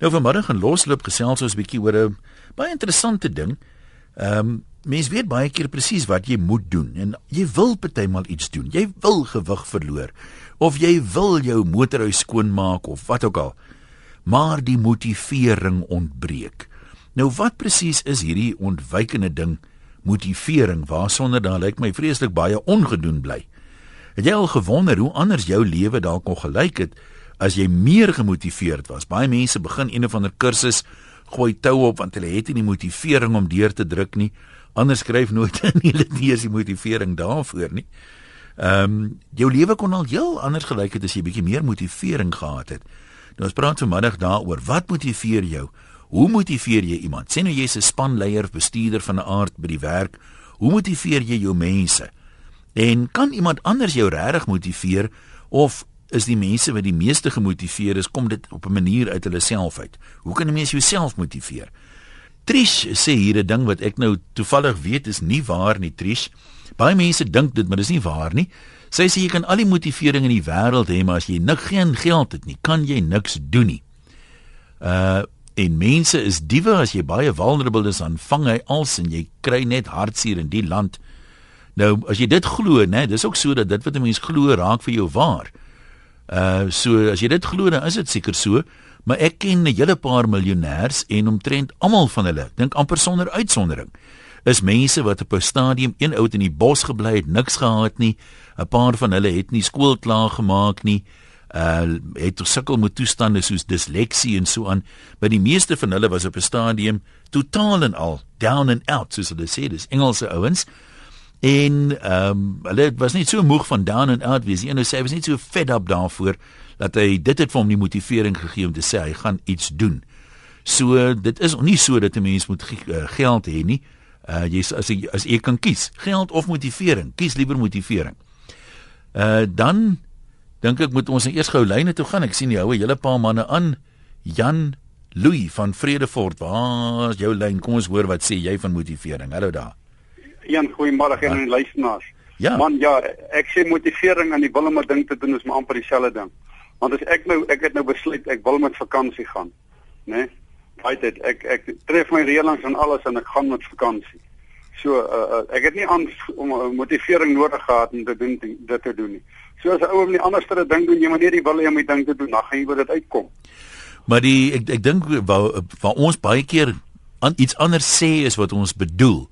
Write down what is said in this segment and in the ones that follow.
Nou vanmiddag in Losloop gesels ons 'n bietjie oor 'n baie interessante ding. Ehm um, mense weet baie keer presies wat jy moet doen en jy wil partymal iets doen. Jy wil gewig verloor of jy wil jou motorhuis skoonmaak of wat ook al. Maar die motivering ontbreek. Nou wat presies is hierdie ontwykende ding? Motivering waarsonder dan lyk my vreeslik baie ongedoen bly. Het jy al gewonder hoe anders jou lewe dalk kon gelyk het? As jy meer gemotiveerd was. Baie mense begin een of ander kursus gooi tou op want hulle het nie die motivering om deur te druk nie. Anders skryf nooit in hulle nie is die motivering daarvoor nie. Ehm um, jou lewe kon al heel anders gelyk het as jy bietjie meer motivering gehad het. Nou ons praat vanmiddag daaroor wat motiveer jou? Hoe motiveer jy iemand? Sien nou jy's 'n spanleier of bestuurder van 'n aard by die werk. Hoe motiveer jy jou mense? En kan iemand anders jou regtig motiveer of is die mense wat die meeste gemotiveer is, kom dit op 'n manier uit hulle self uit. Hoe kan 'n mens jouself motiveer? Trish sê hier 'n ding wat ek nou toevallig weet is nie waar nie, Trish. Baie mense dink dit, maar dis nie waar nie. Sy sê jy kan al die motivering in die wêreld hê, maar as jy nik geen geld het nie, kan jy niks doen nie. Uh en mense is diewe as jy baie vulnerable is, dan vang hy als en jy kry net hartseer in die land. Nou as jy dit glo, né, dis ook so dat dit wat 'n mens glo raak vir jou waar. Uh so as jy dit glo dan is dit seker so, maar ek ken 'n hele paar miljonêers en omtrent almal van hulle, dink amper sonder uitsondering, is mense wat op 'n stadium een oud in die bos gebly het, niks gehad nie. 'n Paar van hulle het nie skool klaar gemaak nie. Uh het sukkel met toestande soos disleksie en so aan, maar die meeste van hulle was op 'n stadium totaal en al down and out soos hulle sê, dis Engelse ouens En ehm um, hulle was net so moeg van down and out wees. Een nou sê hy was net so fed up daarvoor dat hy dit het vir hom die motivering gegee om te sê hy gaan iets doen. So dit is nie so dat 'n mens moet uh, geld hê nie. Uh jy as jy as jy kan kies, geld of motivering, kies liewer motivering. Uh dan dink ek moet ons eers gou lyne toe gaan. Ek sien jy hou 'n hele paar manne aan. Jan Louis van Vredefort, waar is jou lyn? Kom ons hoor wat sê jy van motivering. Hallo daar. Een goeiemôre aan die luisteraars. Ja. Man, ja, ek sê motivering en die wil om 'n ding te doen is maar amper dieselfde ding. Want as ek nou ek het nou besluit ek wil met vakansie gaan, né? Nee? Right dit ek ek tref my reëlings en alles en ek gaan met vakansie. So uh, uh, ek het nie aan om uh, motivering nodig gehad om te doen dit te doen nie. So as 'n ou om nie anders te ding doen, jy moet net die wil hê om die ding te doen, dan gaan jy oor dit uitkom. Maar die ek ek dink waar waar ons baie keer aan iets anders sê is wat ons bedoel.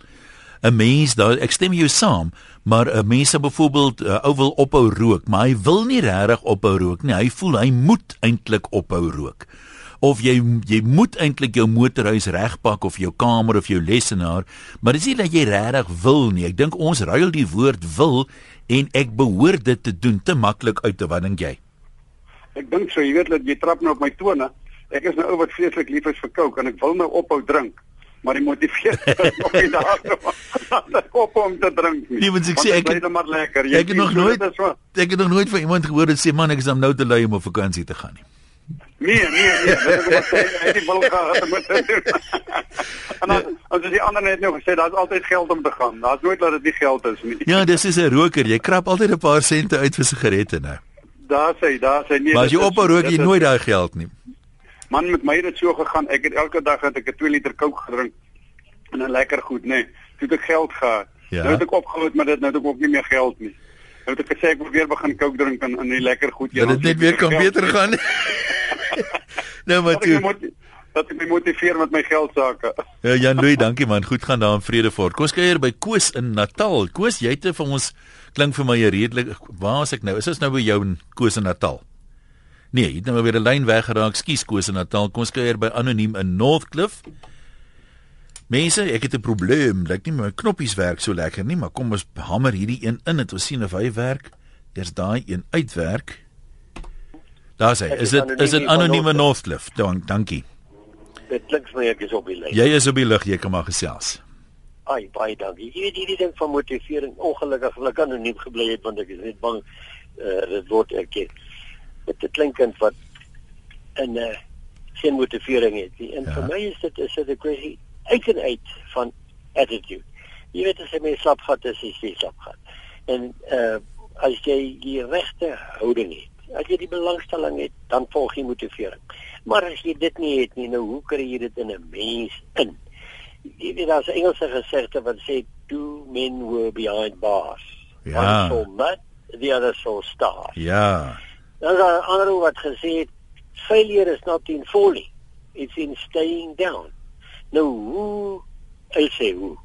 'n mens daar ek stem jou saam, maar 'n mens sou byvoorbeeld uh, ou wil ophou rook, maar hy wil nie regtig ophou rook nie. Hy voel hy moet eintlik ophou rook. Of jy jy moet eintlik jou motorhuis regpak of jou kamer of jou lesenaar, maar dis nie dat jy regtig wil nie. Ek dink ons ruil die woord wil en ek behoort dit te doen te maklik uit te wat dink jy? Ek dink so, jy weet dat jy trap nou op my tone. Ek is nou ou wat vreeslik lief is vir kook en ek wil nou ophou drink maar die motiveer nog nie daar om kop om te drink nie. Nee, want ek sê ek het maar lekker. Jy ek het nog nooit ek het nog nooit van iemand gehoor wat sê man ek is nou te lui om op vakansie te gaan nie. Nee, nee, nee, dit is wat hy die wil gehad te doen. En dan as jy ander net nou gesê daar's altyd geld om te gaan. Daar's nooit dat dit nie geld is nie. Ja, dis is 'n roker. Jy krap altyd 'n paar sente uit vir sigarette nou. Daar sê, daar sê nee. Maar as jy op 'n rook jy nooit daai geld nie. Man met my het dit so gegaan. Ek het elke dag het ek 'n 2 liter Coke gedrink en 'n lekker goed, nê. Nee. Toe het ek geld gehad. Ja. Nou het ek opgehou met dit, nou het ek ook nie meer geld nie. Nou het ek gesê ek moet weer begin Coke drink en en die lekker goed ja. Dat dit net weer kan geld. beter gaan. nou maar toe. Dat ek my motiveer met my geld sake. Ja Jan Louw, dankie man. Goed gaan daar in Vredefort. Koos kuier by Koos in Natal. Koos, jy het vir ons klink vir my redelik. Waar is ek nou? Is ons nou by jou in Koos in Natal? Nee, het nou weer 'n lyn weggeraak. Skus Koos in Natal. Kom ons kuier by anoniem in Northcliff. Mense, ek het 'n probleem. Lyk nie my knoppies werk so lekker nie, maar kom ons hamer hierdie een in en ons sien of hy werk. Eers daai een uitwerk. Daar sê, is dit is dit anonieme Northcliff? Dank, dankie. Dit klink vir my ek is op die lyn. Jy is op die lug, jy kan maar gesels. Ai, baie dankie. Jy weet hierdie ding van motivering, ongelukkig wil ek anoniem gebly het want ek is net bang uh, dit word erken met 'n klein kind wat 'n uh, geen motivering het nie. En ja. vir my is dit is dit 'n kwessie uit en uit van attitude. Jy weet as jy mee slap gehad is, is jy slap gehad. En uh as jy die regte houding het, as jy die belangstelling het, dan volg jy motivering. Maar as jy dit nie het nie, nou hoe kry jy dit in 'n mens in? Jy weet daar's 'n Engelse gesegde wat sê two men were behind bars. Ja. One saw mud, the other saw stars. Ja. Dan is daar 'n ander ou wat gesê het failure is not in falling, it's in staying down. Nou hoe hy sê hoe?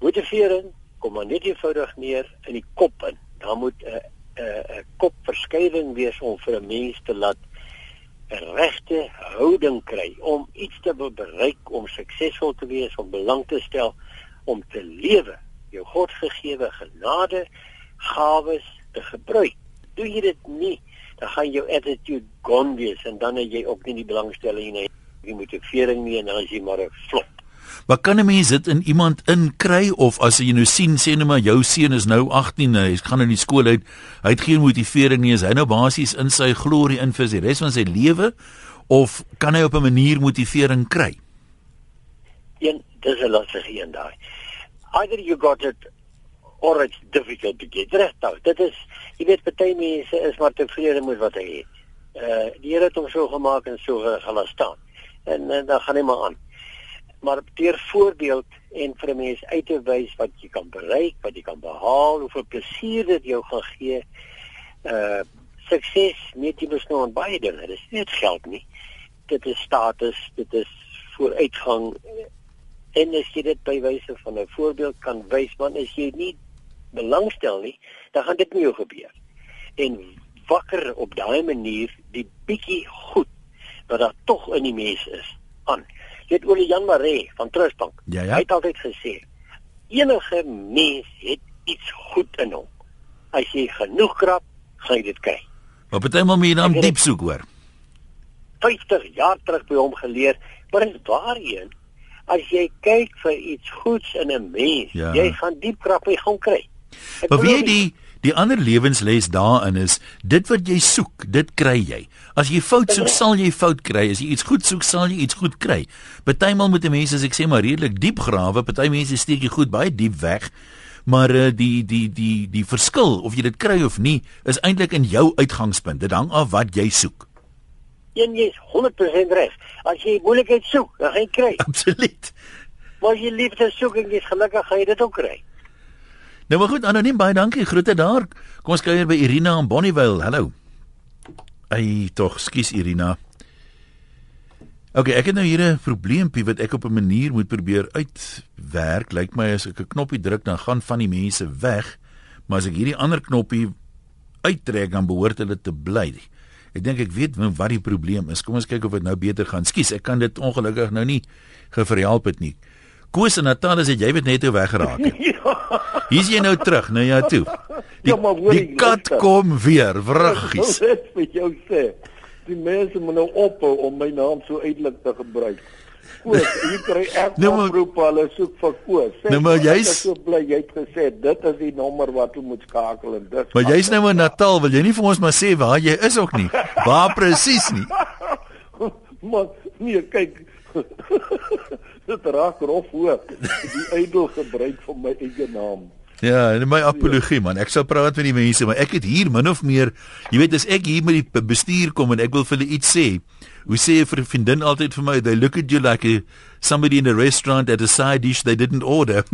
Motivering kom maar net eenvoudig neer in die kop in. Daar moet 'n 'n 'n kopverskywing wees om vir 'n mens te laat 'n regte houding kry om iets te bereik, om suksesvol te wees, om belang te stel, om te lewe, jou Godgegewe genade, gawes te gebruik. Doen jy dit nie, dan gaan jou attitude gone wees en dan het jy ook nie die belangstelling nie, jy motivering nie en dan is jy maar 'n flop. Maar kan 'n mens dit in iemand inkry of as jy nou sien sê net maar jou seun is nou 18, hy gaan in die skool uit, hy het geen motivering nie, is hy nou basies in sy glorie in vir die res van sy lewe of kan hy op 'n manier motivering kry? Een, dis 'n lastige een daai. Either you got it or it's difficult to get. Regtig. Dit is jy weet party mense is maar tevrede met wat hy het. Uh die Here het hom so gemaak en so gelaat staan. En, en dan gaan hy maar aan. Maar deur voorbeeld en vir 'n mens uit te wys wat jy kan bereik, wat jy kan behaal, hoeveel plesier dit jou gaan gee. Uh sukses meet jy mos nou aan baie dinge. Dit is nie geld nie. Dit is status, dit is vooruitgang en as jy dit by wyse van 'n voorbeeld kan wys, want as jy nie belangstel nie, dan gaan dit nie jou gebeur. En wakker op daai manier die bietjie goed wat daar tog in die mens is aan. Jy het oor Jan Maree van Trustbank. Ja, ja. Hy het altyd gesê enige mens het iets goed in hom. As jy genoeg krap, gaan jy dit kry. Maar partymal moet jy dan diep soek hoor. 50 jaar terug by hom geleer, maar is waarheen as jy kyk vir iets goeds in 'n mens, Ja. jy gaan diep krap jy gaan kry. Maar weet jy die die ander lewensles daarin is dit wat jy soek, dit kry jy. As jy fout soek, sal jy fout kry. As jy iets goed soek, sal jy iets goed kry. Partymal moet mense as ek sê maar redelik diep grawe, party mense steek jy goed baie diep weg. Maar uh, die die die die verskil of jy dit kry of nie, is eintlik in jou uitgangspunt. Dit hang af wat jy soek. een jy is 100% reg. As jy moeilikheid soek, dan gaan jy kry. Absoluut. Maar as jy liefde soek en jy's gelukkig, gaan jy dit ook kry. Nou maar goed, anoniem baie dankie. Groete daar. Kom ons kuier by Irina in Bonnievale. Hallo. Ai, tog, skus Irina. OK, ek het nou hier 'n probleempie wat ek op 'n manier moet probeer uitwerk. Lyk my as ek 'n knoppie druk dan gaan van die mense weg, maar as ek hierdie ander knoppie uittrek dan behoort hulle te bly. Ek dink ek weet wat die probleem is. Kom ons kyk of dit nou beter gaan. Skus, ek kan dit ongelukkig nou nie geverhelp het nie. Koos en Natalis het jy weet net hoe weggeraak het. Hier's jy nou terug, nou ja toe. Die, Ja, maar hoor die kat luister. kom weer, wraggies. Ek wil vir jou sê, die mense moet nou ophou om my naam so uitelik te gebruik. Koos, jy kry ek Nou, oproep hulle soek vir Koos. Sê, Nou, maar jy's- so bly jy het gesê dit is die nommer wat jy moet skakel en dit. Maar jy's nou in Natal, wil jy nie vir ons maar sê waar jy is ook nie? Waar presies nie? maar nee, kyk. Dit raak rof hoor. Die ydel gebruik van my eie naam. Ja, en my apologie man. Ek sal praat met die mense, maar ek het hier min of meer, jy weet as ek hier met die be- bestuur kom en ek wil vir hulle iets sê. Hoe sê jy vir 'n vriendin altyd vir my, they look at you like a, somebody in a restaurant at a side dish they didn't order.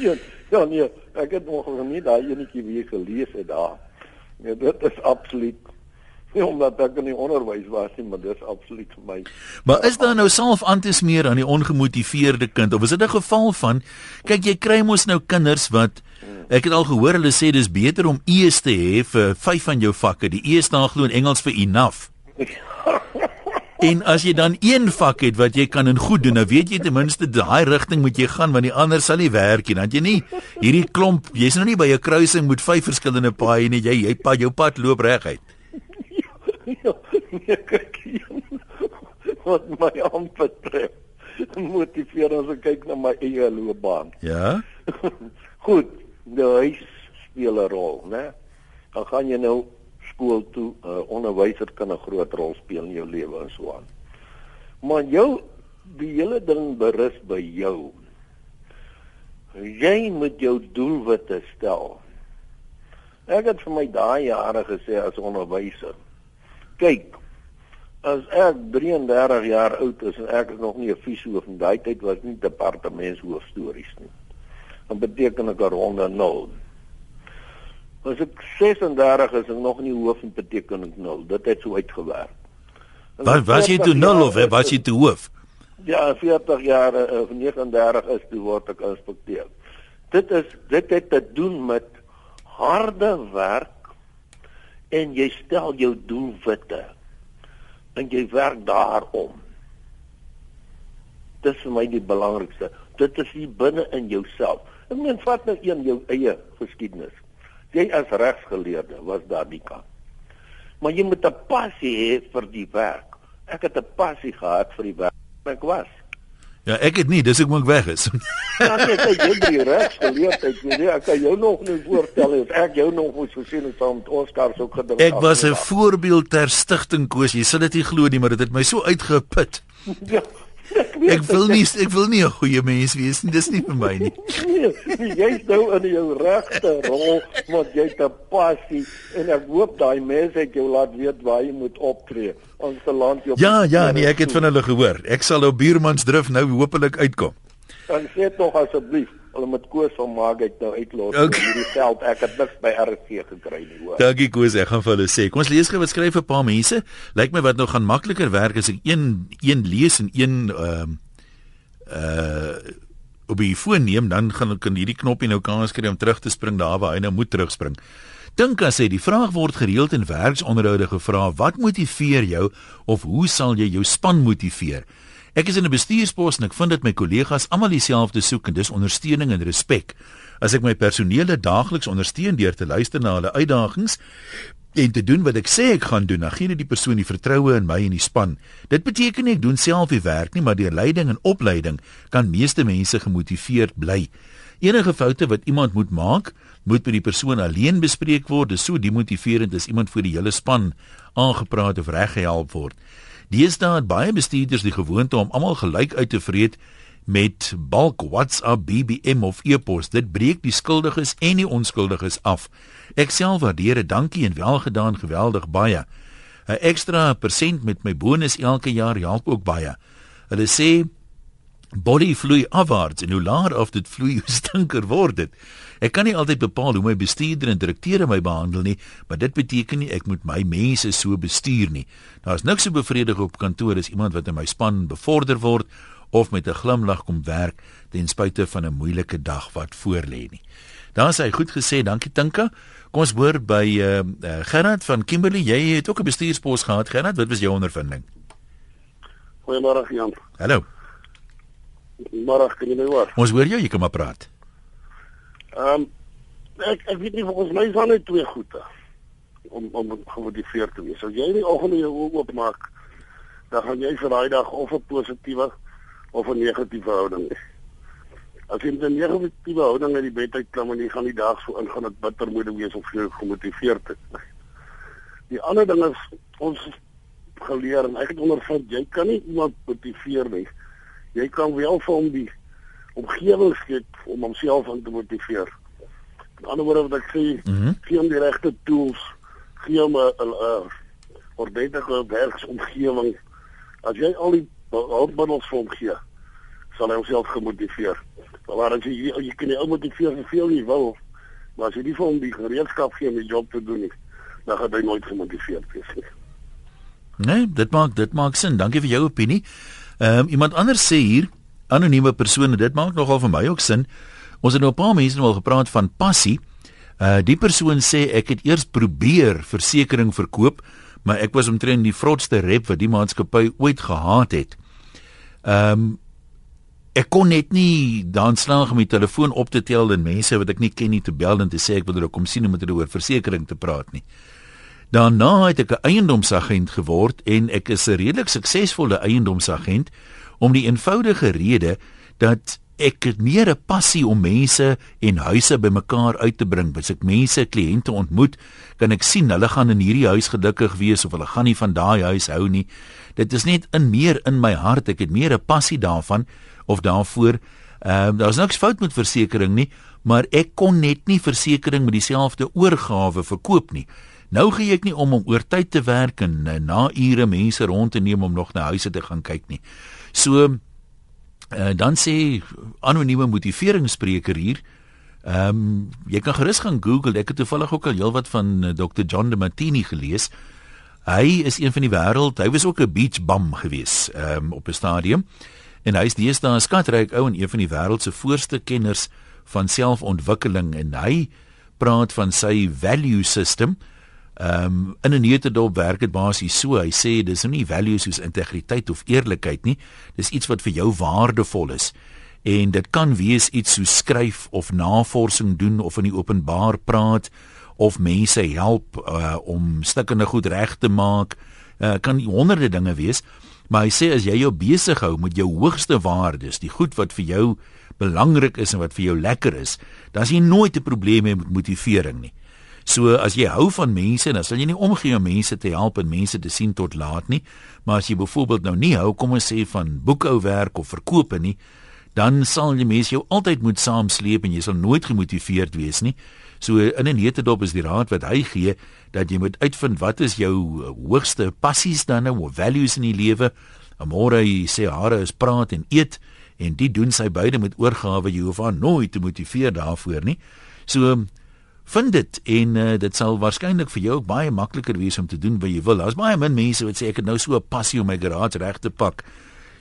Ja, ja nee, ek het nog nie daai enetjie weer gelees het daar. Nee, dit is absoluut nie omdat ek in die onderwys was nie, maar dis absoluut vir my. Maar is daar nou self aan te smeer aan die ongemotiveerde kind of is dit 'n geval van kyk jy kry mos nou kinders wat ek het al gehoor hulle sê dis beter om E's te hê vir vyf van jou vakke. Die E staan glo in Engels vir enough. En as jy dan een vak het wat jy kan in goed doen, dan weet jy ten minste daai rigting moet jy gaan want die ander sal nie werk nie. Dan jy nie hierdie klomp, jy's nou nie by 'n kruising met vyf verskillende paaie nie. Jy jy pad jou pad loop reguit. Ja, nee, kyk hier. Wat my aanbetref, motiveer as ek kyk na my eie loopbaan. Ja? Goed, die huis speel 'n rol, né? Dan gaan jy nou skool toe, 'n uh, onderwyser kan 'n groot rol speel in jou lewe en so aan. Maar jou die hele ding berus by jou. Jy moet jou doelwitte stel. Ek het vir my daai jare gesê as onderwyser. Kyk, as ek 33 jaar oud is en ek is nog nie 'n fisiehoof in daai tyd was nie departementshoof stories nie. Dan beteken ek 'n ronde 0. As ek 36 is en nog nie hoof en beteken ek 0. Dit het so uitgewerk. Wat was jy toe 0 of was jy toe hoof? Ja, 40 jaar of 39 is toe word ek inspekteur. Dit is dit het te doen met harde werk en jy stel jou doelwitte en jy werk daarom. Dit is vir my die belangrikste. Dit is hier binne in jouself. Ek meen vat nou een jou eie geskiedenis. Jy as regsgeleerde was daar nie kan. Maar jy moet 'n passie hê vir die werk. Ek het 'n passie gehad vir die werk. Ek was Ja, ek het nie, dis ek moet weg is. Ja, nee, kyk, jy die regs geleerd het, jy weet, ek kan jou nog nie voorstel as ek jou nog moes gesien het saam met Oscar so gedink. Ek was 'n voorbeeld ter stigting koes. Jy sal dit nie glo nie, maar dit het my so uitgeput. Ja. Ek, weet, Ek wil nie ek wil nie 'n goeie mens wees nie. Dis nie vir my nie. Nee, jy's nou in jou regte rol, want jy het 'n passie en ek hoop daai mense het jou laat weet waar jy moet optree. Ons se land jou Ja, ja, nee, ek het van hulle gehoor. Ek sal op buurmansdrif nou hopelik uitkom. Dan sê tog asseblief, hulle moet koers van maak uit nou uitlos Okay. hierdie geld. Ek het niks by RC gekry nie, hoor. Dankie Koos, ek gaan vir hulle sê. Kom ons lees gou wat skryf 'n paar mense. Lyk my wat nou gaan makliker werk as ek een een lees en een ehm uh op die foon neem, dan gaan ek in hierdie knoppie nou kans kry om terug te spring daar waar hy nou moet terugspring. Dink as hy die vraag word gereeld in werksonderhoude gevra, wat motiveer jou of hoe sal jy jou span motiveer? Ek is in 'n bestuurspos en ek vind dit my kollegas almal dieselfde soek en dis ondersteuning en respek. As ek my personeel daagliks ondersteun deur te luister na hulle uitdagings en te doen wat ek sê ek gaan doen, dan gee dit die persoon die vertroue in my en die span. Dit beteken nie ek doen self die werk nie, maar deur leiding en opleiding kan meeste mense gemotiveerd bly. Enige foute wat iemand moet maak, moet by die persoon alleen bespreek word. Dit is so demotiverend as iemand vir die hele span aangepraat of reggehelp word. Deesdae het baie bestuurders die gewoonte om almal gelyk uit te vreet met bulk WhatsApp, BBM of e-pos. Dit breek die skuldiges en die onskuldiges af. Ek self waardeer 'n dankie en welgedaan geweldig baie. 'n Ekstra persent met my bonus elke jaar help ook baie. Hulle sê body vloei afwaarts en hoe langer of dit vloei hoe stinker word dit. Ek kan nie altyd bepaal hoe my bestuurder en direkteure my behandel nie, maar dit beteken nie ek moet my mense so bestuur nie. Daar's niks so bevredigend op kantoor as iemand wat in my span bevorder word of met 'n glimlag kom werk ten spyte van 'n moeilike dag wat voorlê nie. Daar sê hy goed gesê, dankie Tinka. Kom ons hoor by uh, uh Gerard van Kimberley. Jy het ook 'n bestuurspos gehad, Gerard. Wat was jou ondervinding? Goeiemôre Jan. Hallo. Môre kan jy my hoor? Ons hoor jou, jy kan maar praat. Ehm um, ek ek weet nie volgens my daar net twee goede om om gemotiveerd te wees. As jy die oggend jou oë oopmaak, dan gaan jy vir daai dag of 'n positiewe of 'n negatiewe houding hê. As jy met 'n negatiewe houding uit die bed uitklim en jy gaan die dag so ingaan dat bitter moet wees of jy gemotiveerd is. Die ander ding is ons geleer en ek het ondervind jy kan nie iemand motiveer nie. Jy kan wel vir hom die omgewing skep om homself aan te motiveer. In ander woorde wat ek sê. Mm gee hom die regte tools, gee hom 'n 'n ordentlike werksomgewing. As jy al die hulpmiddels vir hom gee, sal hy homself gemotiveer. Maar as jy jy kan nie ou motiveer vir veel jy wil, maar as jy nie vir hom die gereedskap gee om die job te doen nie, dan gaan hy nooit gemotiveerd wees nie. Nee, dit maak dit maak sin. Dankie vir jou opinie. Ehm um, iemand anders sê hier anonieme persone, dit maak nogal vir my ook sin. Ons het nou 'n paar mense nou al gepraat van passie. Uh die persoon sê ek het eers probeer versekerings verkoop, maar ek was omtrent die vrotste rep wat die maatskappy ooit gehad het. Ehm um, ek kon net nie dan slaag om die telefoon op te tel en mense wat ek nie ken nie te bel en te sê ek wil hulle kom sien om met hulle oor versekerings te praat nie. Daarna het ek 'n eiendomsagent geword en ek is 'n redelik suksesvolle eiendomsagent om die eenvoudige rede dat ek meer 'n passie om mense en huise bymekaar uit te bring. As ek mense, kliënte ontmoet, kan ek sien hulle gaan in hierdie huis gelukkig wees of hulle gaan nie van daai huis hou nie. Dit is net in meer in my hart. Ek het meer 'n passie daarvan of daarvoor. Ehm uh, daar's niks fout met versekerings nie, maar ek kon net nie versekerings met dieselfde oorgawe verkoop nie. Nou gee ek nie om om oor tyd te werk en uh, na ure mense rond te neem om nog na huise te gaan kyk nie. So uh, dan sê anonieme motiveringsspreker hier Ehm um, jy kan gerus gaan Google. Ek het toevallig ook al heelwat van uh, Dr. John De Martini gelees. Hy is een van die wêreld. Hy was ook 'n beach bum gewees ehm um, op 'n stadium. En hy is deesdae 'n skatryk ou en een van die wêreld se voorste kenners van selfontwikkeling en hy praat van sy value system. Ehm um, in 'n neutedop werk dit basies so. Hy sê dis nie values soos integriteit of eerlikheid nie. Dis iets wat vir jou waardevol is en dit kan wees iets so skryf of navorsing doen of in die openbaar praat of mense help uh, om stukkende goed reg te maak uh, kan honderde dinge wees maar hy sê as jy jou besig hou met jou hoogste waardes die goed wat vir jou belangrik is en wat vir jou lekker is dan is jy nooit 'n probleem met motivering nie so as jy hou van mense dan sal jy nie omgee om mense te help en mense te sien tot laat nie maar as jy byvoorbeeld nou nie hou kom ons sê van boekhou werk of verkope nie dan sal die mense jou altyd moet saamsleep en jy sal nooit gemotiveerd wees nie. So in 'n netedop is die raad wat hy gee dat jy moet uitvind wat is jou hoogste passies dan nou of values in die lewe. Amore sê hare is praat en eet en dit doen sy beide met oorgawe jy hoef haar nooit te motiveer daarvoor nie. So vind dit en uh, dit sal waarskynlik vir jou ook baie makliker wees om te doen wat jy wil. Daar's baie min mense wat sê ek het nou so 'n passie om my garage reg te pak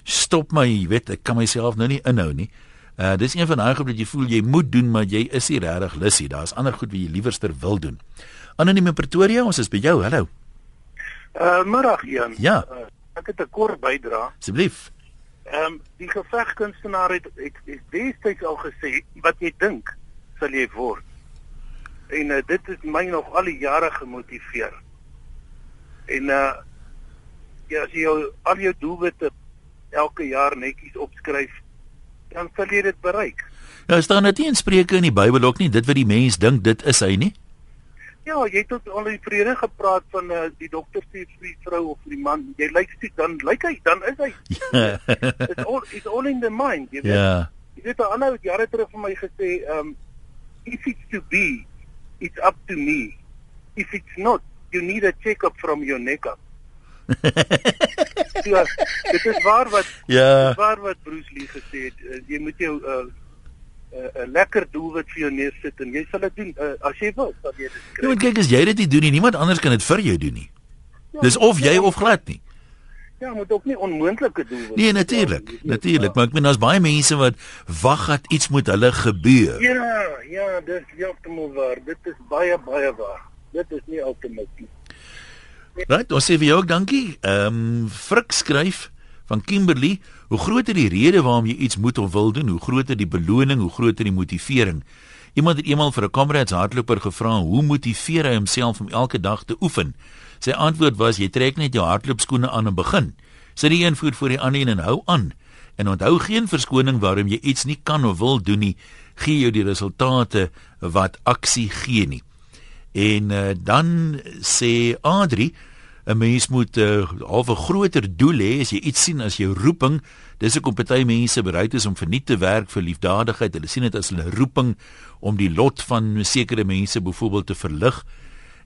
stop my, jy weet, ek kan myself nou nie inhou nie. Uh dis een van daai goed wat jy voel jy moet doen, maar jy is nie regtig lus nie. Daar's ander goed wat jy liewerster wil doen. Anoniem in Pretoria, ons is by jou. Hallo. Uh middag Jan. Ja. Uh, ek het 'n kort bydra. Asseblief. Ehm um, die gevegkunstenaar het het, het destyds al gesê wat jy dink sal jy word. En uh, dit het my nog al die jare gemotiveer. En uh ja, as jy jou, al jou doelwitte elke jaar netjies opskryf, dan sal jy dit bereik. Nou staan dit nie in Spreuke in die Bybel ook nie, dit wat die mens dink dit is hy nie. Ja, jy het tot al die vrede gepraat van uh, die dokter sê vir die vrou of vir die man, jy lyk siek, dan lyk hy, dan is hy. It's all it's all in the mind, jy weet. Ja. Jy weet 'n ander jare terug vir my gesê, um if it's to be, it's up to me. If it's not, you need a check-up from your neck up. ja, dit is waar wat ja. waar wat Bruce Lee gesê het, uh, jy moet jou 'n uh, 'n uh, uh, lekker doelwit vir jou neersit en jy sal dit doen uh, as jy wil, sal jy dit kry. Jy moet kyk as jy dit nie doen nie, niemand anders kan dit vir jou doen nie. Ja, Dis of jy ja, of glad nie. Ja, moet ook nie onmoontlike doelwitte. Nee, natuurlik. Ja, natuurlik, maar ek meen daar's baie mense wat wag dat iets moet hulle gebeur. Ja, ja, dis heeltemal waar. Dit is baie baie waar. Dit is nie altyd nie. Right, ons sê vir jou ook dankie. Ehm um, Frik skryf van Kimberley, hoe groter die rede waarom jy iets moet of wil doen, hoe groter die beloning, hoe groter die motivering. Iemand het eendag vir 'n kamerads hardloper gevra hoe motiveer hy homself om elke dag te oefen. Sy antwoord was jy trek net jou hardloopskoene aan en begin. Sit die een voet voor die ander en hou aan. En onthou geen verskoning waarom jy iets nie kan of wil doen nie, gee jou die resultate wat aksie gee nie. En uh, dan sê Adri 'n mens moet 'n uh, half 'n groter doel hê as jy iets sien as jou roeping. Dis hoekom party mense bereid is om verniet te werk vir liefdadigheid. Hulle sien dit as hulle roeping om die lot van sekere mense byvoorbeeld te verlig.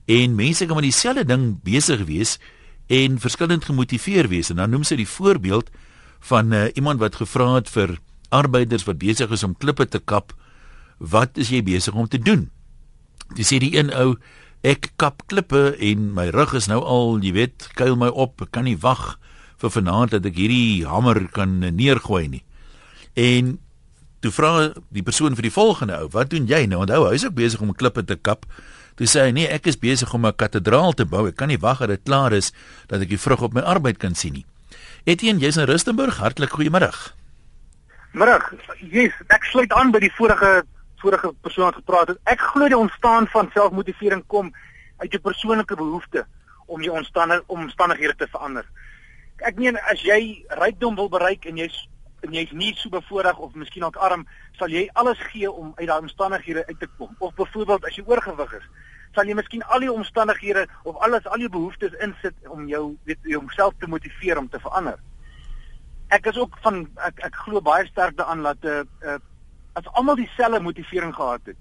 En mense kan met dieselfde ding besig wees en verskillend gemotiveer wees. En dan noem sy die voorbeeld van uh, iemand wat gevra het vir arbeiders wat besig is om klippe te kap, "Wat is jy besig om te doen?" Dis sê die een ou, Ek kap klippe en my rug is nou al, jy weet, kuil my op. Ek kan nie wag vir vanaand dat ek hierdie hamer kan neergooi nie. En toe vra die persoon vir die volgende ou, "Wat doen jy nou?" Onthou, hy is ook besig om klippe te kap. Toe sê hy, "Nee, ek is besig om 'n kathedraal te bou. Ek kan nie wag dat dit klaar is dat ek die vrug op my arbeid kan sien nie." Etienne, jy's in Rustenburg. Hartlik goeiemôre. Middag. Yes, ek sluit aan by die vorige vorige persoon het gepraat het. Ek glo die ontstaan van selfmotivering kom uit jou persoonlike behoefte om jou omstandighede omstandighede te verander. Ek meen as jy rykdom wil bereik en jy's en jy's nie so bevoorreg of miskien ook arm, sal jy alles gee om uit daai omstandighede uit te kom. Of byvoorbeeld as jy oorgewig is, sal jy miskien al die omstandighede of alles al jou behoeftes insit om jou weet jouself te motiveer om te verander. Ek is ook van ek ek glo baie sterk daaraan dat 'n uh, uh, as almal dieselfde motivering gehad het,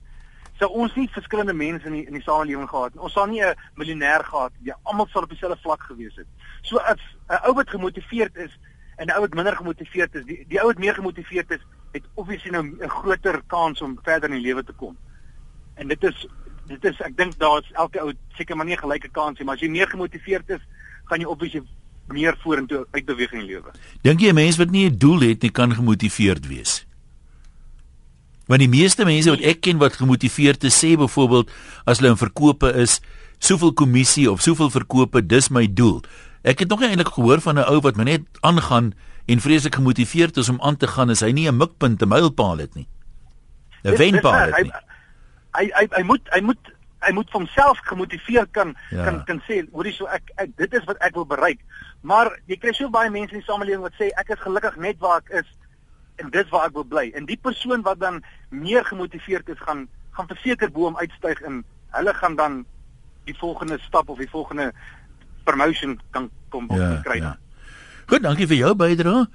sou ons nie verskillende mense in die, in die samelewing gehad het. Ons sal nie 'n miljonêr gehad het. Ja, almal sal op dieselfde vlak gewees het. So as 'n ou wat gemotiveerd is en 'n ou wat minder gemotiveerd is, die die ou wat meer gemotiveerd is, het obviously nou 'n groter kans om verder in die lewe te kom. En dit is dit is ek dink daar's elke ou seker maar nie gelyke kans nie, maar as jy meer gemotiveerd is, gaan jy obviously meer vorentoe uitbeweeg in die lewe. Dink jy 'n mens wat nie 'n doel het nie kan gemotiveerd wees? Want die meeste mense wat ek ken wat gemotiveerd is, sê byvoorbeeld as hulle in verkope is, soveel kommissie of soveel verkope, dis my doel. Ek het nog nie eintlik gehoor van 'n ou wat my net aangaan en vreeslik gemotiveerd is om aan te gaan as hy nie 'n mikpunt, 'n mylpaal het nie. 'n Wenpaal het nie. Hy hy hy moet hy moet hy moet vir homself gemotiveer kan ja. kan kan sê, hoorie so ek, ek dit is wat ek wil bereik. Maar jy kry so baie mense in die samelewing wat sê ek is gelukkig net waar ek is en dis waar ek wil bly. En die persoon wat dan meer gemotiveerd is gaan gaan verseker bo hom uitstyg en hulle gaan dan die volgende stap of die volgende promotion kan kom ja, kry. Ja. Goed, dankie vir jou bydrae.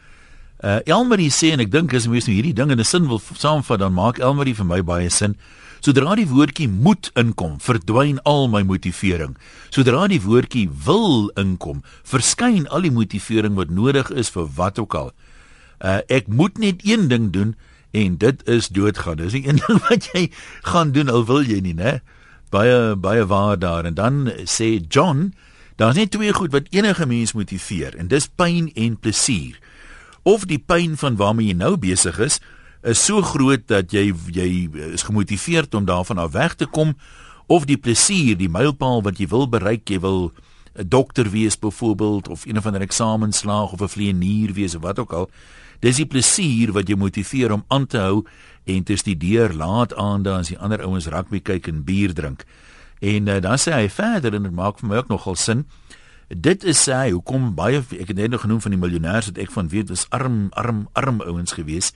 Uh Elmarie sê en ek dink as mens nou hierdie ding in 'n sin wil saamvat dan maak Elmarie vir my baie sin. Sodra die woordjie moet inkom, verdwyn al my motivering. Sodra die woordjie wil inkom, verskyn al die motivering wat nodig is vir wat ook al. Uh ek moet net een ding doen en dit is doodgaan. Dis die een ding wat jy gaan doen al wil jy nie, né? Baie baie waar daar en dan sê John, daar's net twee goed wat enige mens motiveer en dis pyn en plesier. Of die pyn van waarmee jy nou besig is is so groot dat jy jy is gemotiveerd om daarvan af weg te kom of die plesier, die mylpaal wat jy wil bereik, jy wil 'n dokter wees byvoorbeeld of een of ander eksamen slaag of 'n vlieënier wees of wat ook al. Dis die plesier wat jou motiveer om aan te hou en te studeer laat aande as die ander ouens rugby kyk en bier drink. En uh, dan sê hy verder en dit maak vir my ook nogal sin. Dit is sê hy hoekom baie ek het net nog genoem van die miljonêers wat ek van weet was arm arm arm ouens gewees.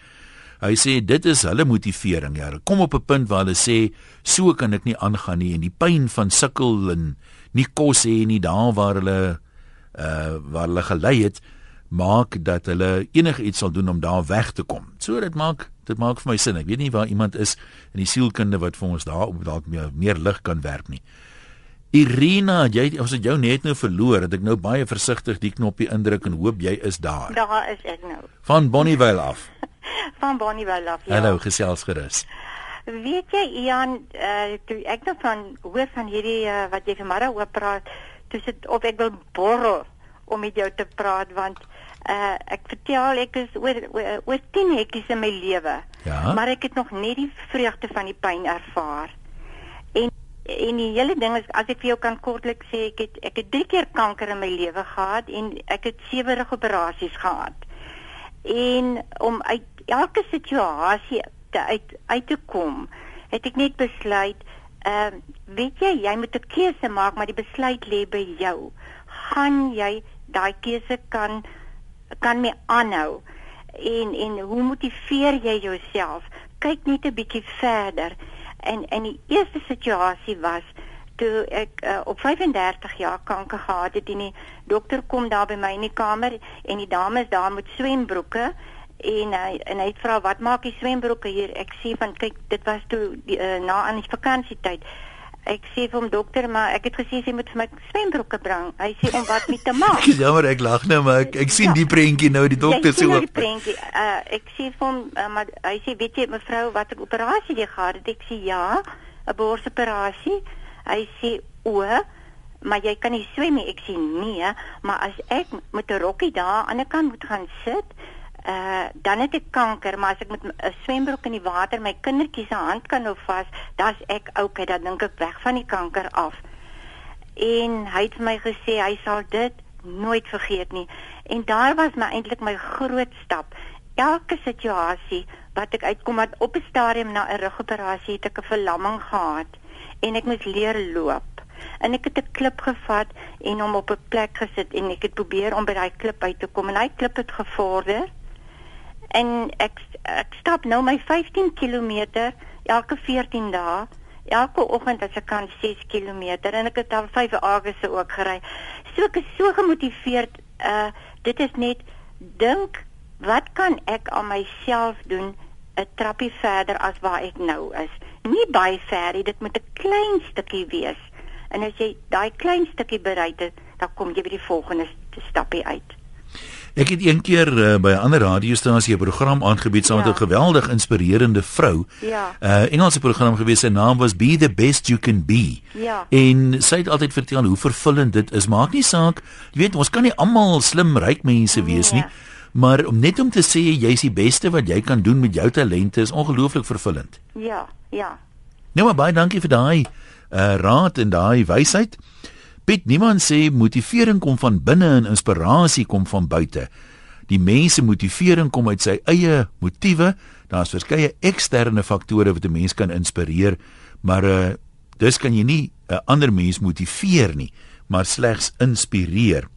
Hy sê dit is hulle motivering. Ja, kom op 'n punt waar hulle sê so kan ek nie aangaan nie en die pyn van sukkel en nie kos hê nie daar waar hulle uh waar hulle gelei het maak dat hulle enigiets sal doen om daar weg te kom. So dit maak dit maak vir my sin. Ek weet nie waar iemand is in die sielkunde wat vir ons daar op dalk meer, meer lig kan werp nie. Irina, jy ons het jou net nou verloor. Het ek nou baie versigtig die knoppie indruk en hoop jy is daar. Daar is ek nou. Van Bonnievale af. van Bonnievale af. Ja. Hallo, gesels gerus. Weet jy Ian, uh, toe ek nou van hoor van hierdie uh, wat jy vanmôre oor praat, dis dit of ek wil borrel om met jou te praat want uh ek vertel ek is oor oor 10 hekkies in my lewe. Ja. Maar ek het nog net die vreugde van die pyn ervaar. En en die hele ding is as ek vir jou kan kortliks sê ek het ek het 3 keer kanker in my lewe gehad en ek het 7 operasies gehad. En om uit elke situasie te uit uit te kom, het ek net besluit ehm uh, weet jy jy moet 'n keuse maak maar die besluit lê by jou. Gaan jy daai keuse kan kan mee aanhou. En en hoe motiveer jy jouself? Kyk net 'n bietjie verder. En en die eerste situasie was toe ek uh, op 35 jaar kanker gehad het en die dokter kom daar by my in die kamer en die dames daar met swembroeke en hy en hy vra wat maak die swembroeke hier? Ek sê van kyk dit was toe die, uh, na aan die vakansietyd Ek sê vir hom dokter, maar ek het gesê jy moet vir my swembroeke bring. Hy sê om wat met te maak. Jammer, ek lag nou, maar ek ek sien ja. die prentjie nou die dokter sê. Ja, die prentjie. Uh, ek sê vir hom, uh, maar hy sê weet jy mevrou wat 'n operasie jy gehad het? Ek sê ja, 'n borsoperasie. Hy sê o, maar jy kan nie swem nie. Ek sê nee, maar as ek met 'n rokkie daar aan die kant moet gaan sit, uh dan het ek kanker, maar as ek met 'n swembroek in die water my kindertjie se hand kan hou vas, dan's ek okay, dan dink ek weg van die kanker af. En hy het vir my gesê hy sal dit nooit vergeet nie. En daar was my eintlik my groot stap. Elke situasie wat ek uitkom wat op 'n stadium na 'n rugoperasie het ek 'n verlamming gehad en ek moes leer loop. En ek het 'n klip gevat en hom op 'n plek gesit en ek het probeer om by daai klip uit te kom en hy klip het gevorder en ek ek stap nou my 15 km elke 14 dae elke oggend as ek kan 6 km en ek het al 5 aarde ook gery so ek is so gemotiveerd uh dit is net dink wat kan ek aan myself doen 'n trappie verder as waar ek nou is. Nie baie ver nie, dit moet 'n klein stukkie wees. En as jy daai klein stukkie bereik het, dan kom jy by die volgende stappie uit. Ek het een keer uh, by 'n ander radiostasie 'n program aangebied saam met ja. 'n geweldig inspirerende vrou. Ja. 'n uh, Engelse program gewees. Sy naam was Be the Best You Can Be. Ja. En sy het altyd vertel hoe vervullend dit is. Maak nie saak, jy weet, ons kan nie almal slim ryk mense nee. wees nie, maar om net om te sê jy's die beste wat jy kan doen met jou talente is ongelooflik vervullend. Ja, ja. Nou maar baie dankie vir daai uh, raad en daai wysheid. Piet, niemand sê motivering kom van binne en inspirasie kom van buite. Die mens se motivering kom uit sy eie motiewe. Daar's verskeie eksterne faktore wat 'n mens kan inspireer, maar uh dis kan jy nie 'n ander mens motiveer nie, maar slegs inspireer.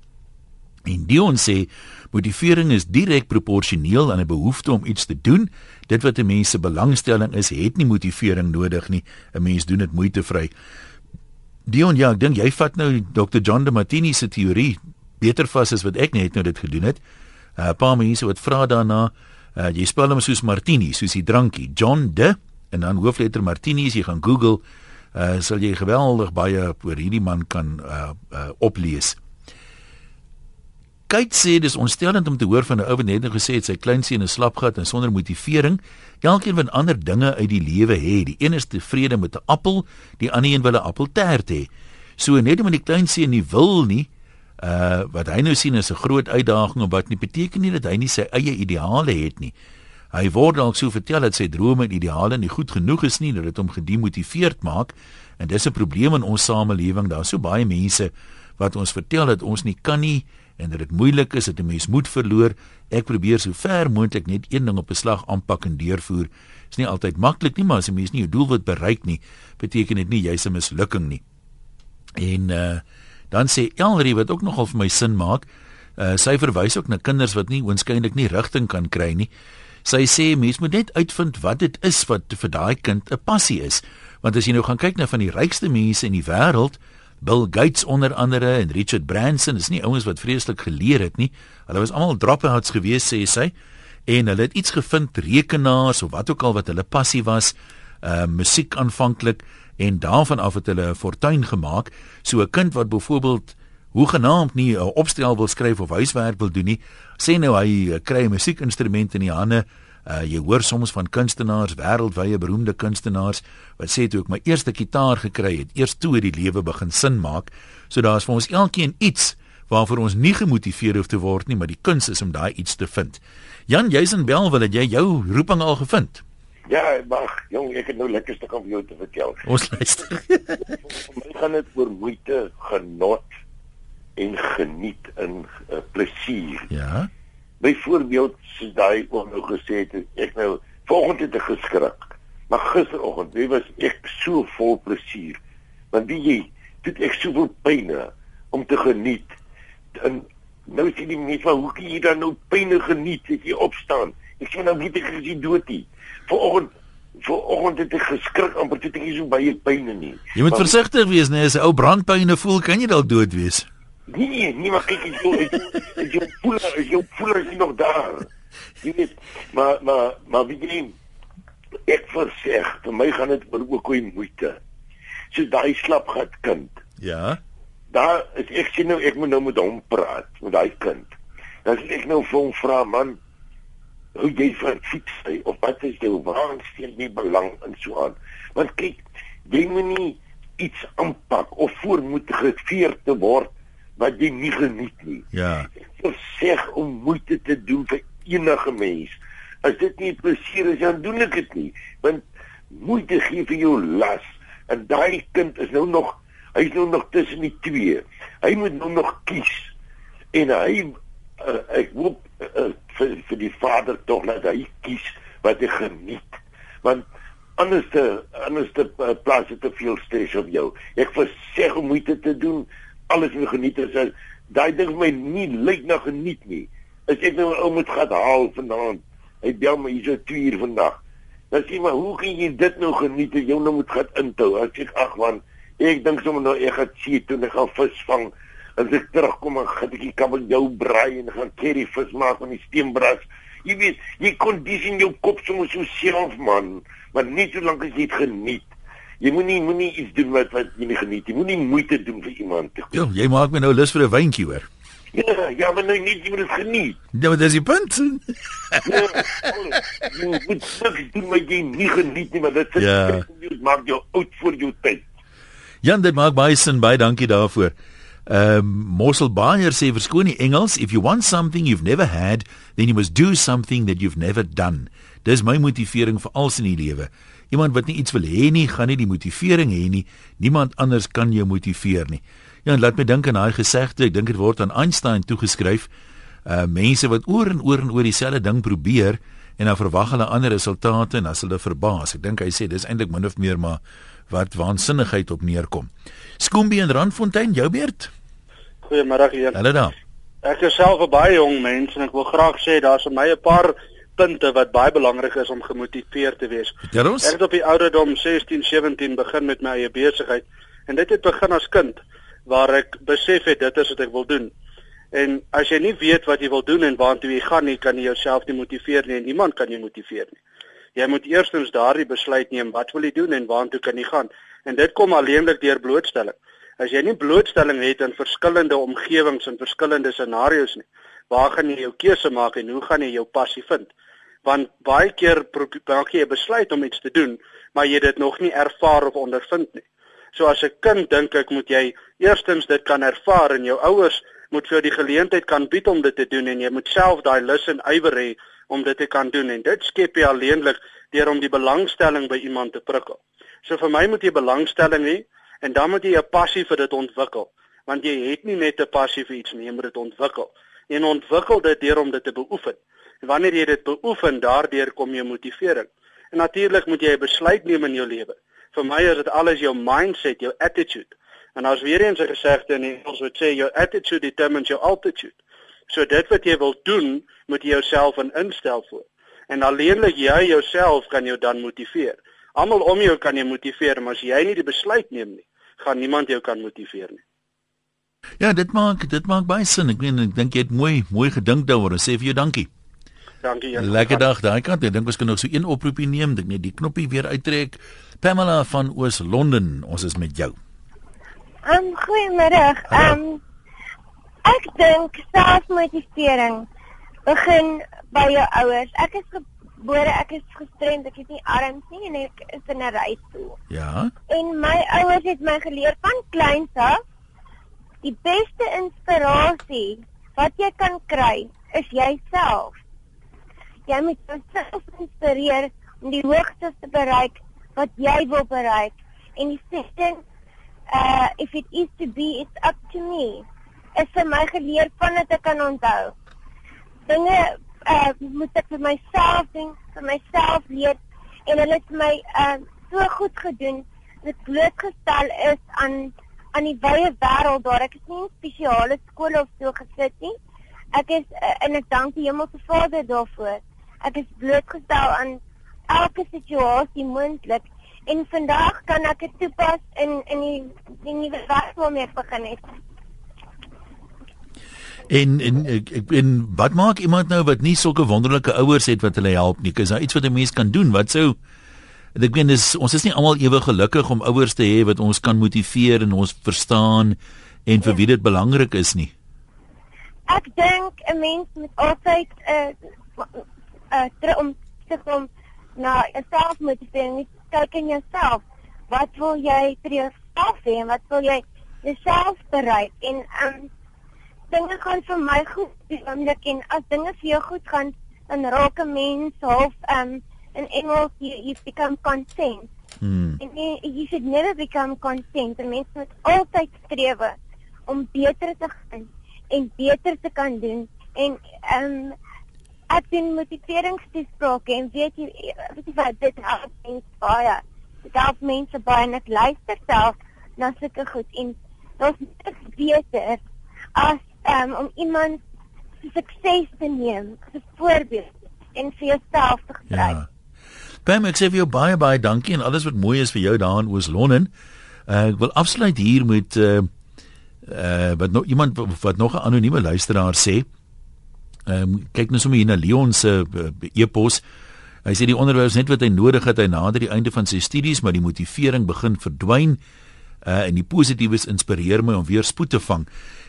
En Dion sê motivering is direk proporsioneel aan 'n behoefte om iets te doen. Dit wat 'n mens se belangstelling is, het nie motivering nodig nie. 'n Mens doen dit moeitevry. Dion, ja, ek dink jy vat nou Dr. John de Martini se teorie beter vas as wat ek net nou dit gedoen het. uh, Paar mense wat vra daarna, uh, jy spel hom soos Martini, soos die drankie, John de en dan hoofletter Martini as jy gaan Google, uh, sal jy geweldig baie oor hierdie man kan uh, uh, oplees. Kyk sê dis ontstellend om te hoor van 'n ou wat net gesê het sy kleinseun is slapgat en sonder motivering. Elkeen wil ander dinge uit die lewe hê. Die een is tevrede met 'n appel, die ander een wil 'n appeltert hê. So net omdat die kleinseun nie wil nie, uh wat hy nou sien is 'n groot uitdaging en wat nie beteken nie dat hy nie sy eie ideale het nie. Hy word dalk so vertel dat sy drome en ideale nie goed genoeg is nie, dat dit hom gedemotiveerd maak. En dis 'n probleem in ons samelewing. Daar's so baie mense wat ons vertel dat ons nie kan nie en dat dit moeilik is dat 'n mens moed verloor. Ek probeer so ver moontlik net een ding op 'n slag aanpak en deurvoer. Is nie altyd maklik nie, maar as 'n mens nie jou doel wil bereik nie, beteken dit nie jy's 'n mislukking nie. En uh dan sê Elrie wat ook nogal vir my sin maak, uh sy verwys ook na kinders wat nie oënskynlik nie rigting kan kry nie. Sy sê mens moet net uitvind wat dit is wat vir daai kind 'n passie is. Want as jy nou gaan kyk na van die rykste mense in die wêreld, Bill Gates onder andere en Richard Branson is nie ouens wat vreeslik geleer het nie. Hulle was almal dropouts gewees sê sy en hulle het iets gevind rekenaars of wat ook al wat hulle passie was, uh musiek aanvanklik en daarvan af het hulle 'n fortuin gemaak. So 'n kind wat byvoorbeeld hoegenaamd nie 'n opstel wil skryf of huiswerk wil doen nie, sê nou hy uh, kry 'n musiekinstrument in die hande Uh jy hoor soms van kunstenaars, wêreldwye beroemde kunstenaars wat sê toe ek my eerste kitaar gekry het, eers toe het die lewe begin sin maak. So daar's vir ons elkeen iets waarvoor ons nie gemotiveer hoef te word nie, maar die kuns is om daai iets te vind. Jan, jy's in Belwel, het jy jou roeping al gevind? Ja, mag, jong, ek het nou lekker stuk om jou te vertel. Ons luister. My gaan dit oor moeite, genot en geniet in uh, plesier. Ja. Byvoorbeeld soos daai oom nou gesê het, ek nou vanoggend het ek geskrik. Maar gisteroggend, wie was ek so vol plesier. Want wie jy, dit ek soveel pyne om te geniet. En nou sien die mense, hoe kan jy dan nou pyne geniet as jy opstaan? Ek sê nou weet ek as jy dood is. Vanoggend Vanoggend het ek geskrik amper toe ek nie so baie pyne nie. Jy moet versigtig wees, nee, as 'n ou brandpyne voel, kan jy dalk dood wees. Nee, nee, maar kyk ek jy jy voel jy voel jy nog daar. Jy weet, maar maar maar wie jy ek verseg, vir my gaan dit oor ook hoe moeite. So daai slapgat kind. Ja. Daar is ek sien nou ek moet nou met hom praat, met daai kind. Dan sê ek nou vir hom vra man, hoe jy vir fiets hy of wat is jou stel jy belang in so aan? Want kyk, jy moet nie iets aanpak of voor moet geveer te word wat jy nie geniet nie. Ja. Sê om moeite te doen vir enige mens. As dit nie plesier is, dan doen ek dit nie. Want moeite gee vir jou las en daai kind is nou nog hy's nou nog tussen die twee. Hy moet nou nog kies. En hy uh, ek hoop uh, vir vir die vader tog dat hy kies wat hy geniet. Want anders te anders te uh, plaas dit te veel stres op jou. Ek verseg om moeite te doen alles moet geniet is daai ding vir my nie lyk na geniet nie. As ek nou 'n ou moet gaan haal vanaand, hy bel my hierso 2 uur vandag. Dan sê maar, hoe kan jy dit nou geniet as jy nou moet gaan intou? As ek ag man, ek dink sommer nou ek gaan sien toe ek gaan vis vang. As ek terugkom en gaan ek die kabeljou braai en gaan curry vis maak van die steenbras. Jy weet, jy condition jou kop soms so self man, maar nie solank as jy dit geniet. Jy moenie moenie iets doen wat wat jy nie geniet nie. Moenie moeite doen vir iemand. Ja, jy maak my nou lus vir 'n wyntjie hoor. Ja, ja, maar nou nie jy moet dit geniet. Ja, maar dis die punt. Ja, jy moet niks doen wat jy nie geniet nie, maar dit sit Ja. dit maak jou oud voor jou tyd. Jan, dit maak baie sin. Baie dankie daarvoor. Ehm um, Mossel Bayer sê verskoon die Engels, if you want something you've never had, then you must do something that you've never done. Dis my motivering vir alles in die lewe. Iemand wat nie iets wil hê nie, gaan nie die motivering hê nie. Niemand anders kan jou motiveer nie. Ja, en laat my dink aan daai gesegde, ek dink dit word aan Einstein toegeskryf. Uh mense wat oor en oor en oor dieselfde ding probeer en dan verwag hulle ander resultate en as hulle verbaas. Ek dink hy sê dis eintlik min of meer maar wat waansinnigheid op neerkom. Skoombie en Randfontein, jou beurt. Goeiemôre hier. Hallo daar. Ek is self 'n baie jong mens en ek wil graag sê daar's vir my 'n paar punte wat baie belangrik is om gemotiveerd te wees. Ons. Ek het op die ouderdom 16, 17 begin met my eie besigheid en dit het begin as kind waar ek besef het dit is wat ek wil doen. En as jy nie weet wat jy wil doen en waartoe jy gaan nie, kan jy jouself nie motiveer nie en niemand kan jou motiveer nie. Jy moet eerstens daardie besluit neem wat wil jy doen en waartoe kan jy gaan? En dit kom alleenlik deur blootstelling. As jy nie blootstelling het in verskillende omgewings en verskillende scenario's nie, waar gaan jy jou keuse maak en hoe gaan jy jou passie vind? Want baie keer maak jy 'n besluit om iets te doen, maar jy dit nog nie ervaar of ondervind nie. So as 'n kind dink ek moet jy eerstens dit kan ervaar en jou ouers moet vir jou die geleentheid kan bied om dit te doen en jy moet self daai lus en ywer hê om dit te kan doen en dit skep jy alleenlik deur om die belangstelling by iemand te prikkel. So vir my moet jy belangstelling hê en dan moet jy 'n passie vir dit ontwikkel want jy het nie net 'n passie vir iets nie, jy moet dit ontwikkel. En ontwikkel dit deur om dit te beoefen. Wanneer jy dit beoefen, daardeur kom jy motivering. En natuurlik moet jy 'n besluit neem in jou lewe. Vir my is dit alles jou mindset, jou attitude. En as weer eens 'n gesegde in Engels wat sê your attitude determines your altitude. So dit wat jy wil doen, moet jy jouself in instel voor. En alleenlik jy jouself kan jou dan motiveer. Almal om jou kan jou motiveer, maar as jy nie die besluit neem nie, gaan niemand jou kan motiveer nie. Ja, dit maak dit maak baie sin. Ek meen ek dink jy het mooi mooi gedink daaroor. Sê vir jou dankie. Dankie Jan. Lekker dag daai kant. Ek dink ons kan nog so een oproepie neem. Dink net die knoppie weer uittrek. Pamela van Oos-London, ons is met jou. Um goeiemiddag. Um ek dink selfmotivering begin by jou ouers. Ek is gebore, ek is gestremd, ek het nie arms nie en ek is in 'n reistool. Ja. En my ouers het my geleer van kleins af die beste inspirasie wat jy kan kry is jouself. Jy moet jouself inspireer om die hoogtes te bereik wat jy wil bereik. En die sê uh if it is to be it's up to me. Is vir my geleer van dit ek kan onthou. Dinge uh moet ek vir myself doen, vir myself leer en hulle het my uh so goed gedoen dit blootgestel is aan aan die wye wêreld daar. Ek is nie in spesiale skole of so gesit nie. Ek is uh, en ek dank die Hemelse Vader daarvoor. Ek is blootgestel aan elke situasie moontlik en vandag kan ek dit toepas in in die die nuwe werk waarmee ek begin het. En en ek, ek en wat maak iemand nou wat nie sulke wonderlike ouers het wat hulle help nie? Is daar iets wat 'n mens kan doen? Wat sou ek meen is ons is nie almal ewe gelukkig om ouers te hê wat ons kan motiveer en ons verstaan en vir wie dit belangrik is nie. Ek dink 'n mens moet altyd 'n uh, uh, ter om te kom na jouself motivering. Net kyk in jouself. Wat wil jy vir jouself hê en wat wil jy jouself bereik? En um dinge gaan vir my goed die oomblik en as dinge vir jou goed gaan, dan raak 'n mens half um in Engels you, you become content. Hmm. En jy, you should never become content. 'n Mens moet altyd streef om beter te gaan en beter te kan doen. En ehm um, ek doen motiveringstoesprake en weet jy weet jy wat dit help mense baie. Dit help mense baie en ek luister self na sulke goed en daar's niks beter as um, om iemand se sukses te neem as 'n voorbeeld en vir jouself te gebruik. Ja. Pam, ek sê vir jou baie baie dankie en alles wat mooi is vir jou daar in Oos-London. Uh, ek wil afsluit hier met uh uh wat nog iemand wat nog 'n anonieme luisteraar sê. Ehm um, kyk nou sommer hier na Leon se uh, e-pos. Hy sê die onderwys net wat hy nodig het hy nader die einde van sy studies, maar die motivering begin verdwyn. Uh en die positiefes inspireer my om weer spoed te vang.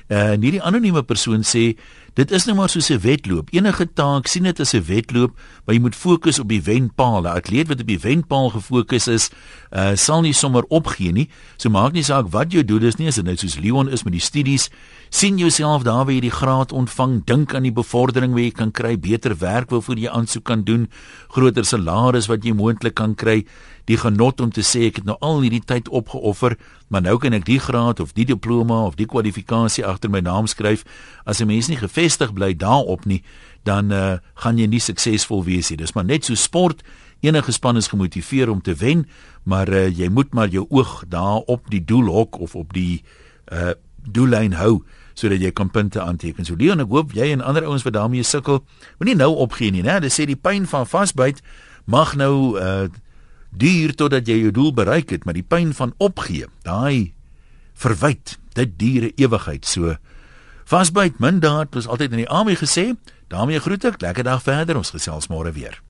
Uh en hierdie anonieme persoon sê dit is nou maar soos 'n wedloop. Enige taak sien dit as 'n wedloop, maar jy moet fokus op die wenpaal. 'n Atleet wat op die wenpaal gefokus is, uh sal nie sommer opgee nie. So maak nie saak wat jou doel is nie, as dit nou soos Leon is met die studies, sien jouself daar waar jy die graad ontvang, dink aan die bevordering wat jy kan kry, beter werk waarvoor jy aansoek kan doen, groter salaris wat jy moontlik kan kry die genot om te sê ek het nou al hierdie tyd opgeoffer, maar nou kan ek die graad of die diploma of die kwalifikasie agter my naam skryf. As 'n mens nie gefestig bly daarop nie, dan uh, gaan jy nie suksesvol wees nie. Dis maar net so sport. Enige span is gemotiveer om te wen, maar uh, jy moet maar jou oog daar op die doelhok of op die uh doellyn hou sodat jy kan punte aanteken. So Leon, ek hoop jy en ander ouens wat daarmee sukkel, moenie nou opgee nie, né? Hulle sê die pyn van vasbyt mag nou uh duur totdat jy jou doel bereik het, maar die pyn van opgee, daai verwyd, dit duur 'n ewigheid. So vasbyt min daad, was altyd in die army gesê. daarmee groet ek, lekker dag verder, ons gesels môre weer.